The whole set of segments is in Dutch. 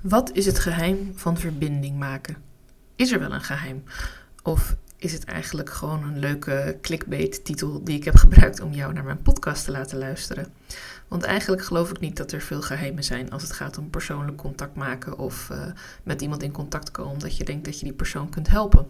Wat is het geheim van verbinding maken? Is er wel een geheim? Of is het eigenlijk gewoon een leuke clickbait-titel die ik heb gebruikt om jou naar mijn podcast te laten luisteren? Want eigenlijk geloof ik niet dat er veel geheimen zijn als het gaat om persoonlijk contact maken of uh, met iemand in contact komen, omdat je denkt dat je die persoon kunt helpen.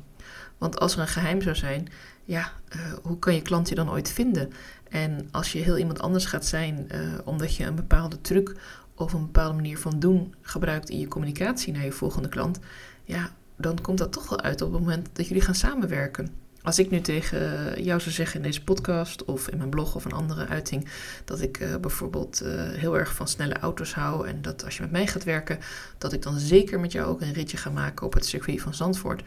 Want als er een geheim zou zijn, ja, uh, hoe kan je klant je dan ooit vinden? En als je heel iemand anders gaat zijn, uh, omdat je een bepaalde truc of een bepaalde manier van doen gebruikt in je communicatie naar je volgende klant, ja, dan komt dat toch wel uit op het moment dat jullie gaan samenwerken. Als ik nu tegen jou zou zeggen in deze podcast of in mijn blog of een andere uiting dat ik uh, bijvoorbeeld uh, heel erg van snelle auto's hou en dat als je met mij gaat werken, dat ik dan zeker met jou ook een ritje ga maken op het circuit van Zandvoort.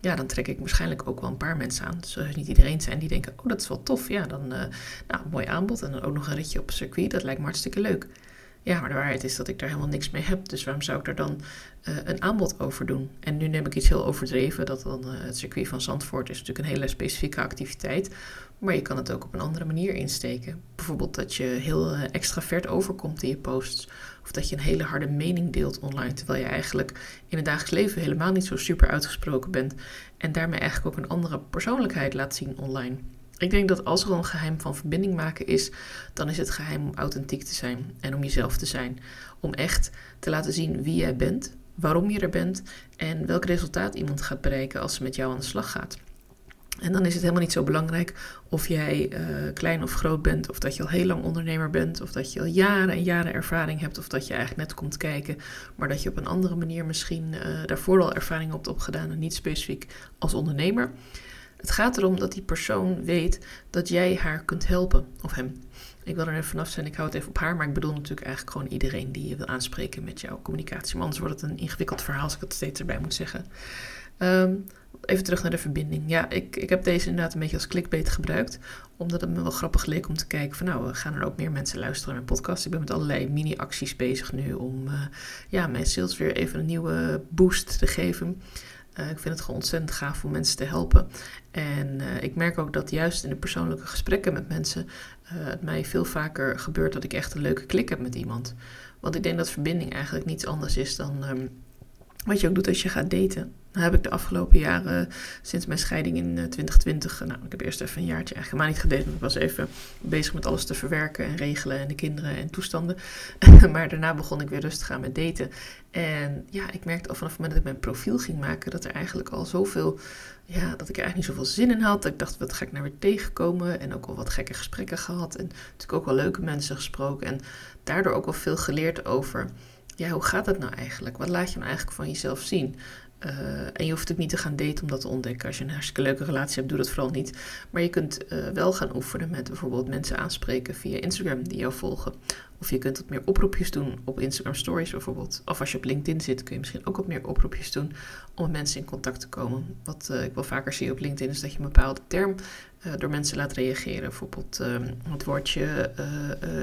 Ja, dan trek ik waarschijnlijk ook wel een paar mensen aan. Dus er niet iedereen zijn die denken, oh dat is wel tof. Ja, dan uh, nou, mooi aanbod en dan ook nog een ritje op het circuit. Dat lijkt me hartstikke leuk. Ja, maar de waarheid is dat ik daar helemaal niks mee heb. Dus waarom zou ik er dan uh, een aanbod over doen? En nu neem ik iets heel overdreven. Dat dan uh, het circuit van Zandvoort is natuurlijk een hele specifieke activiteit. Maar je kan het ook op een andere manier insteken. Bijvoorbeeld dat je heel uh, extravert overkomt in je posts. Of dat je een hele harde mening deelt online. Terwijl je eigenlijk in het dagelijks leven helemaal niet zo super uitgesproken bent. En daarmee eigenlijk ook een andere persoonlijkheid laat zien online. Ik denk dat als er een geheim van verbinding maken is, dan is het geheim om authentiek te zijn en om jezelf te zijn. Om echt te laten zien wie jij bent, waarom je er bent en welk resultaat iemand gaat bereiken als ze met jou aan de slag gaat. En dan is het helemaal niet zo belangrijk of jij uh, klein of groot bent, of dat je al heel lang ondernemer bent, of dat je al jaren en jaren ervaring hebt, of dat je eigenlijk net komt kijken, maar dat je op een andere manier misschien uh, daarvoor al ervaring hebt opgedaan en niet specifiek als ondernemer. Het gaat erom dat die persoon weet dat jij haar kunt helpen, of hem. Ik wil er even vanaf zijn, ik hou het even op haar, maar ik bedoel natuurlijk eigenlijk gewoon iedereen die je wil aanspreken met jouw communicatie. Maar anders wordt het een ingewikkeld verhaal als ik het steeds erbij moet zeggen. Um, even terug naar de verbinding. Ja, ik, ik heb deze inderdaad een beetje als clickbait gebruikt. Omdat het me wel grappig leek om te kijken van nou, gaan er ook meer mensen luisteren naar mijn podcast. Ik ben met allerlei mini-acties bezig nu om uh, ja, mijn sales weer even een nieuwe boost te geven. Uh, ik vind het gewoon ontzettend gaaf om mensen te helpen. En uh, ik merk ook dat juist in de persoonlijke gesprekken met mensen uh, het mij veel vaker gebeurt dat ik echt een leuke klik heb met iemand. Want ik denk dat verbinding eigenlijk niets anders is dan um, wat je ook doet als je gaat daten. Nou heb ik de afgelopen jaren, sinds mijn scheiding in 2020, nou, ik heb eerst even een jaartje eigenlijk helemaal niet gedate, want ik was even bezig met alles te verwerken en regelen en de kinderen en toestanden. maar daarna begon ik weer rustig aan met daten. En ja, ik merkte al vanaf het moment dat ik mijn profiel ging maken, dat er eigenlijk al zoveel, ja, dat ik er eigenlijk niet zoveel zin in had. Dat ik dacht, wat ga ik nou weer tegenkomen? En ook al wat gekke gesprekken gehad en natuurlijk ook wel leuke mensen gesproken. En daardoor ook wel veel geleerd over ja, hoe gaat het nou eigenlijk? Wat laat je nou eigenlijk van jezelf zien? Uh, en je hoeft ook niet te gaan daten om dat te ontdekken. Als je een hartstikke leuke relatie hebt, doe dat vooral niet. Maar je kunt uh, wel gaan oefenen met bijvoorbeeld mensen aanspreken via Instagram die jou volgen. Of je kunt wat meer oproepjes doen op Instagram Stories bijvoorbeeld. Of als je op LinkedIn zit, kun je misschien ook wat meer oproepjes doen om met mensen in contact te komen. Wat uh, ik wel vaker zie op LinkedIn is dat je een bepaalde term door mensen laat reageren. Bijvoorbeeld het woordje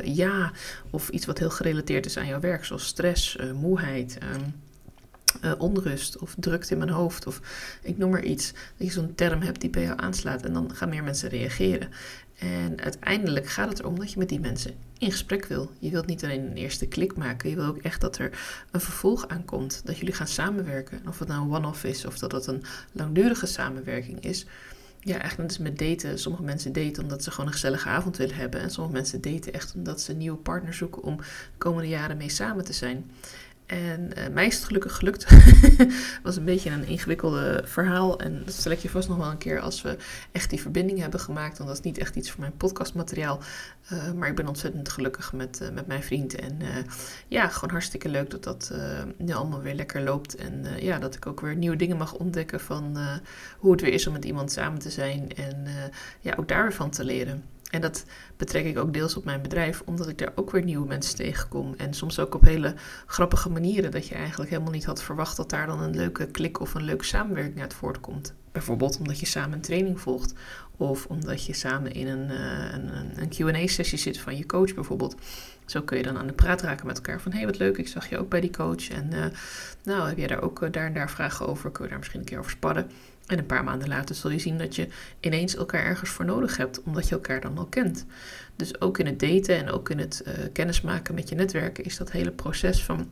ja of iets wat heel gerelateerd is aan jouw werk, zoals stress, moeheid. Um, uh, onrust of drukte in mijn hoofd of ik noem maar iets. Dat je zo'n term hebt die bij jou aanslaat en dan gaan meer mensen reageren. En uiteindelijk gaat het erom dat je met die mensen in gesprek wil. Je wilt niet alleen een eerste klik maken, je wil ook echt dat er een vervolg aankomt. Dat jullie gaan samenwerken. Of het nou een one-off is of dat het een langdurige samenwerking is. Ja, eigenlijk is met daten. Sommige mensen daten omdat ze gewoon een gezellige avond willen hebben. En sommige mensen daten echt omdat ze een nieuwe partner zoeken om de komende jaren mee samen te zijn. En uh, mij is het gelukkig gelukt. Het was een beetje een ingewikkelde verhaal. En dat stel ik je vast nog wel een keer als we echt die verbinding hebben gemaakt. Want dat is niet echt iets voor mijn podcastmateriaal. Uh, maar ik ben ontzettend gelukkig met, uh, met mijn vriend. En ja, gewoon hartstikke leuk dat dat nu allemaal weer lekker loopt. En ja, dat ik ook weer nieuwe dingen mag ontdekken van hoe het weer is om met iemand samen te zijn. En ja, ook daar weer van te leren. En dat betrek ik ook deels op mijn bedrijf, omdat ik daar ook weer nieuwe mensen tegenkom. En soms ook op hele grappige manieren, dat je eigenlijk helemaal niet had verwacht dat daar dan een leuke klik of een leuke samenwerking uit voortkomt. Bijvoorbeeld omdat je samen een training volgt, of omdat je samen in een, uh, een, een QA-sessie zit van je coach bijvoorbeeld. Zo kun je dan aan de praat raken met elkaar van hé, hey, wat leuk, ik zag je ook bij die coach. En uh, nou, heb jij daar ook uh, daar en daar vragen over? Kun je daar misschien een keer over sparren? En een paar maanden later zul je zien dat je ineens elkaar ergens voor nodig hebt, omdat je elkaar dan al kent. Dus ook in het daten en ook in het uh, kennismaken met je netwerken is dat hele proces van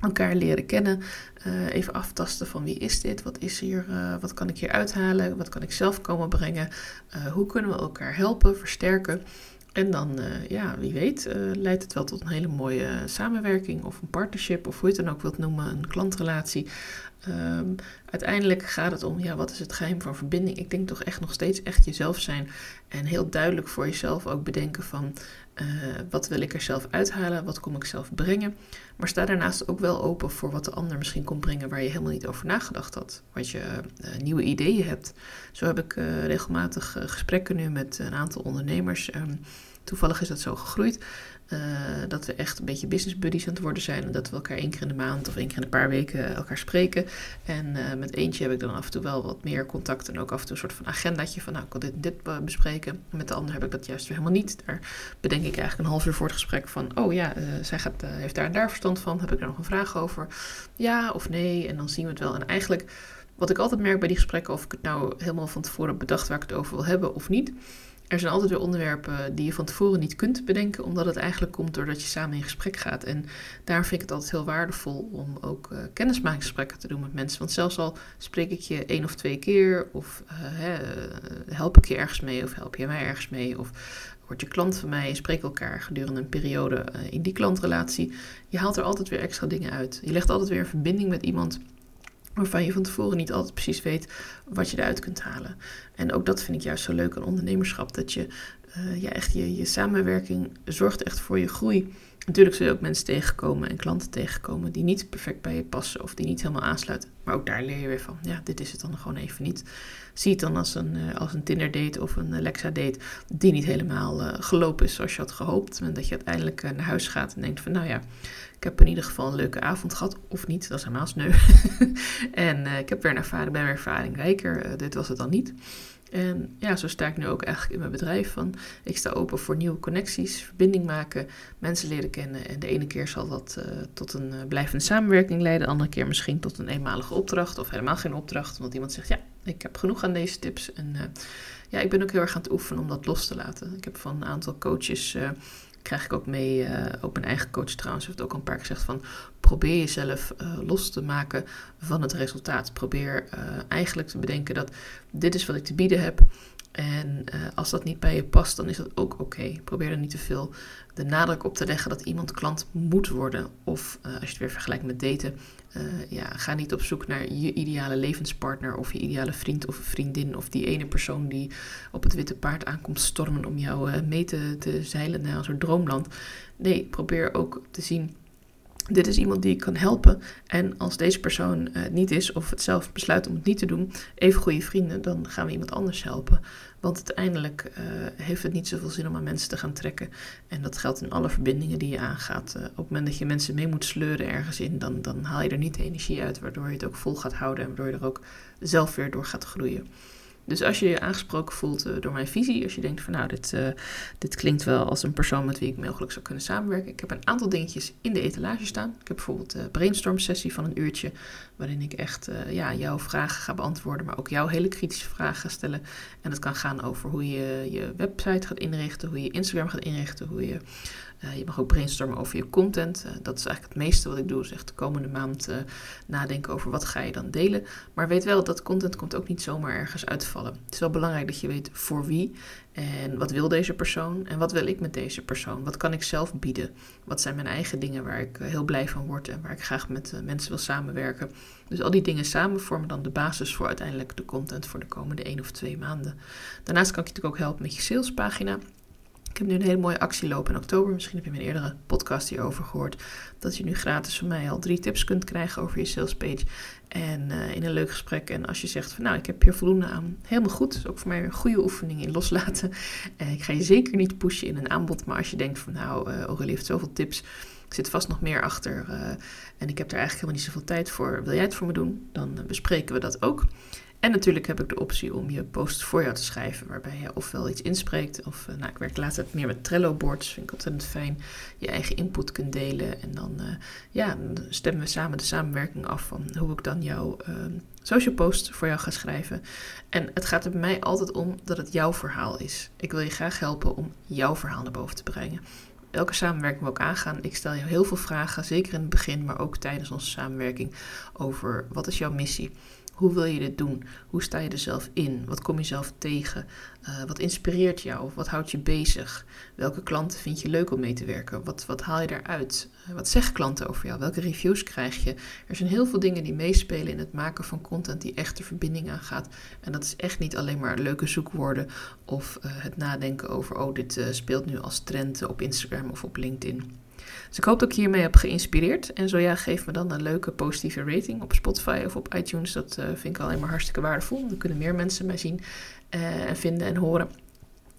elkaar leren kennen. Uh, even aftasten van wie is dit? Wat is hier? Uh, wat kan ik hier uithalen? Wat kan ik zelf komen brengen? Uh, hoe kunnen we elkaar helpen, versterken? En dan, ja, wie weet, leidt het wel tot een hele mooie samenwerking of een partnership of hoe je het dan ook wilt noemen, een klantrelatie. Um, uiteindelijk gaat het om, ja, wat is het geheim van verbinding? Ik denk toch echt nog steeds echt jezelf zijn en heel duidelijk voor jezelf ook bedenken van uh, wat wil ik er zelf uithalen, wat kom ik zelf brengen. Maar sta daarnaast ook wel open voor wat de ander misschien komt brengen waar je helemaal niet over nagedacht had. Wat je uh, nieuwe ideeën hebt. Zo heb ik uh, regelmatig gesprekken nu met een aantal ondernemers. Um, toevallig is dat zo gegroeid. Uh, dat we echt een beetje business buddies aan het worden zijn. En dat we elkaar één keer in de maand of één keer in een paar weken elkaar spreken. En uh, met eentje heb ik dan af en toe wel wat meer contact. En ook af en toe een soort van agendaatje van nou, ik kan dit en dit bespreken. En met de ander heb ik dat juist weer helemaal niet. Daar bedenk ik eigenlijk een half uur voor het gesprek van oh ja, uh, zij gaat, heeft daar en daar verstand van. Heb ik daar nog een vraag over? Ja of nee? En dan zien we het wel. En eigenlijk wat ik altijd merk bij die gesprekken, of ik het nou helemaal van tevoren bedacht waar ik het over wil hebben of niet er zijn altijd weer onderwerpen die je van tevoren niet kunt bedenken, omdat het eigenlijk komt doordat je samen in gesprek gaat. En daar vind ik het altijd heel waardevol om ook uh, kennismakingsgesprekken te doen met mensen. Want zelfs al spreek ik je één of twee keer, of uh, hè, help ik je ergens mee, of help je mij ergens mee, of word je klant van mij, spreek elkaar gedurende een periode in die klantrelatie. Je haalt er altijd weer extra dingen uit. Je legt altijd weer een verbinding met iemand waarvan je van tevoren niet altijd precies weet wat je eruit kunt halen. En ook dat vind ik juist zo leuk aan ondernemerschap, dat je uh, ja, echt je, je samenwerking zorgt echt voor je groei. Natuurlijk zul je ook mensen tegenkomen en klanten tegenkomen die niet perfect bij je passen of die niet helemaal aansluiten. Maar ook daar leer je weer van, ja, dit is het dan gewoon even niet. Zie het dan als een, uh, als een Tinder date of een Alexa date die niet helemaal uh, gelopen is zoals je had gehoopt. En dat je uiteindelijk naar huis gaat en denkt van, nou ja, ik heb in ieder geval een leuke avond gehad. Of niet, dat is helemaal sneu. en ik heb weer een ervaring, ben weer ervaring rijker. Dit was het dan niet. En ja, zo sta ik nu ook eigenlijk in mijn bedrijf. Van, ik sta open voor nieuwe connecties, verbinding maken, mensen leren kennen. En de ene keer zal dat uh, tot een blijvende samenwerking leiden. De andere keer misschien tot een eenmalige opdracht of helemaal geen opdracht. Omdat iemand zegt, ja, ik heb genoeg aan deze tips. En ja, ik ben ook heel erg aan het oefenen om dat los te laten. Ik heb van een aantal coaches krijg ik ook mee, uh, ook mijn eigen coach trouwens heeft ook al een paar keer gezegd van probeer jezelf uh, los te maken van het resultaat. Probeer uh, eigenlijk te bedenken dat dit is wat ik te bieden heb. En als dat niet bij je past, dan is dat ook oké. Probeer er niet te veel de nadruk op te leggen dat iemand klant moet worden. Of als je het weer vergelijkt met daten, ja, ga niet op zoek naar je ideale levenspartner of je ideale vriend of vriendin of die ene persoon die op het witte paard aankomt stormen om jou mee te, te zeilen naar een soort Nee, probeer ook te zien dit is iemand die ik kan helpen. En als deze persoon het uh, niet is of het zelf besluit om het niet te doen, even goede vrienden, dan gaan we iemand anders helpen. Want uiteindelijk uh, heeft het niet zoveel zin om aan mensen te gaan trekken. En dat geldt in alle verbindingen die je aangaat. Uh, op het moment dat je mensen mee moet sleuren ergens in, dan, dan haal je er niet de energie uit, waardoor je het ook vol gaat houden en waardoor je er ook zelf weer door gaat groeien. Dus als je je aangesproken voelt uh, door mijn visie, als je denkt van nou, dit, uh, dit klinkt wel als een persoon met wie ik mogelijk zou kunnen samenwerken. Ik heb een aantal dingetjes in de etalage staan. Ik heb bijvoorbeeld een brainstorm sessie van een uurtje, waarin ik echt uh, ja, jouw vragen ga beantwoorden, maar ook jouw hele kritische vragen ga stellen. En dat kan gaan over hoe je je website gaat inrichten, hoe je Instagram gaat inrichten, hoe je je mag ook brainstormen over je content. Dat is eigenlijk het meeste wat ik doe. Is echt de komende maand nadenken over wat ga je dan delen. Maar weet wel dat content komt ook niet zomaar ergens Het is wel belangrijk dat je weet voor wie. En wat wil deze persoon? En wat wil ik met deze persoon? Wat kan ik zelf bieden? Wat zijn mijn eigen dingen waar ik heel blij van word en waar ik graag met mensen wil samenwerken? Dus al die dingen samen vormen dan de basis voor uiteindelijk de content voor de komende één of twee maanden. Daarnaast kan ik je natuurlijk ook helpen met je salespagina. Ik heb nu een hele mooie actie lopen in oktober. Misschien heb je mijn eerdere podcast hierover gehoord. Dat je nu gratis van mij al drie tips kunt krijgen over je salespage. En uh, in een leuk gesprek. En als je zegt van nou, ik heb hier voldoende aan. Helemaal goed. Dat is ook voor mij een goede oefening in loslaten. Uh, ik ga je zeker niet pushen in een aanbod. Maar als je denkt van nou, uh, Aurélie heeft zoveel tips. Ik zit vast nog meer achter. en ik heb er eigenlijk helemaal niet zoveel tijd voor. Wil jij het voor me doen? Dan bespreken we dat ook. En natuurlijk heb ik de optie om je post voor jou te schrijven, waarbij je ofwel iets inspreekt, of uh, nou, ik werk laatst meer met Trello-boards, vind ik ontzettend fijn, je eigen input kunt delen. En dan, uh, ja, stemmen we samen de samenwerking af van hoe ik dan jouw social post voor jou ga schrijven. En het gaat er bij mij altijd om dat het jouw verhaal is. Ik wil je graag helpen om jouw verhaal naar boven te brengen welke samenwerking we ook aangaan. Ik stel je heel veel vragen, zeker in het begin, maar ook tijdens onze samenwerking, over wat is jouw missie? Hoe wil je dit doen? Hoe sta je er zelf in? Wat kom je zelf tegen? Uh, wat inspireert jou? Wat houdt je bezig? Welke klanten vind je leuk om mee te werken? Wat, wat haal je daaruit? Uh, wat zeggen klanten over jou? Welke reviews krijg je? Er zijn heel veel dingen die meespelen in het maken van content die echt de verbinding aangaat. En dat is echt niet alleen maar leuke zoekwoorden of uh, het nadenken over, oh, dit speelt nu als trend op Instagram of op LinkedIn. Dus ik hoop dat ik hiermee heb geïnspireerd. En zo ja, geef me dan een leuke positieve rating op Spotify of op iTunes. Dat uh, vind ik alleen maar hartstikke waardevol. Dan kunnen meer mensen mij zien uh, en vinden en horen.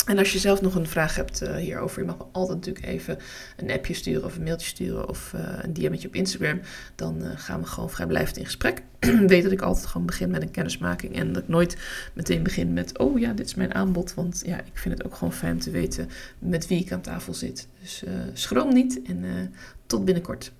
En als je zelf nog een vraag hebt uh, hierover, je mag me altijd natuurlijk even een appje sturen of een mailtje sturen of een DM'tje op Instagram. Dan gaan we gewoon vrijblijvend in gesprek. Weet dat ik altijd gewoon begin met een kennismaking en dat ik nooit meteen begin met, oh ja, dit is mijn aanbod. Want ja, ik vind het ook gewoon fijn te weten met wie ik aan tafel zit. Dus schroom niet en tot binnenkort.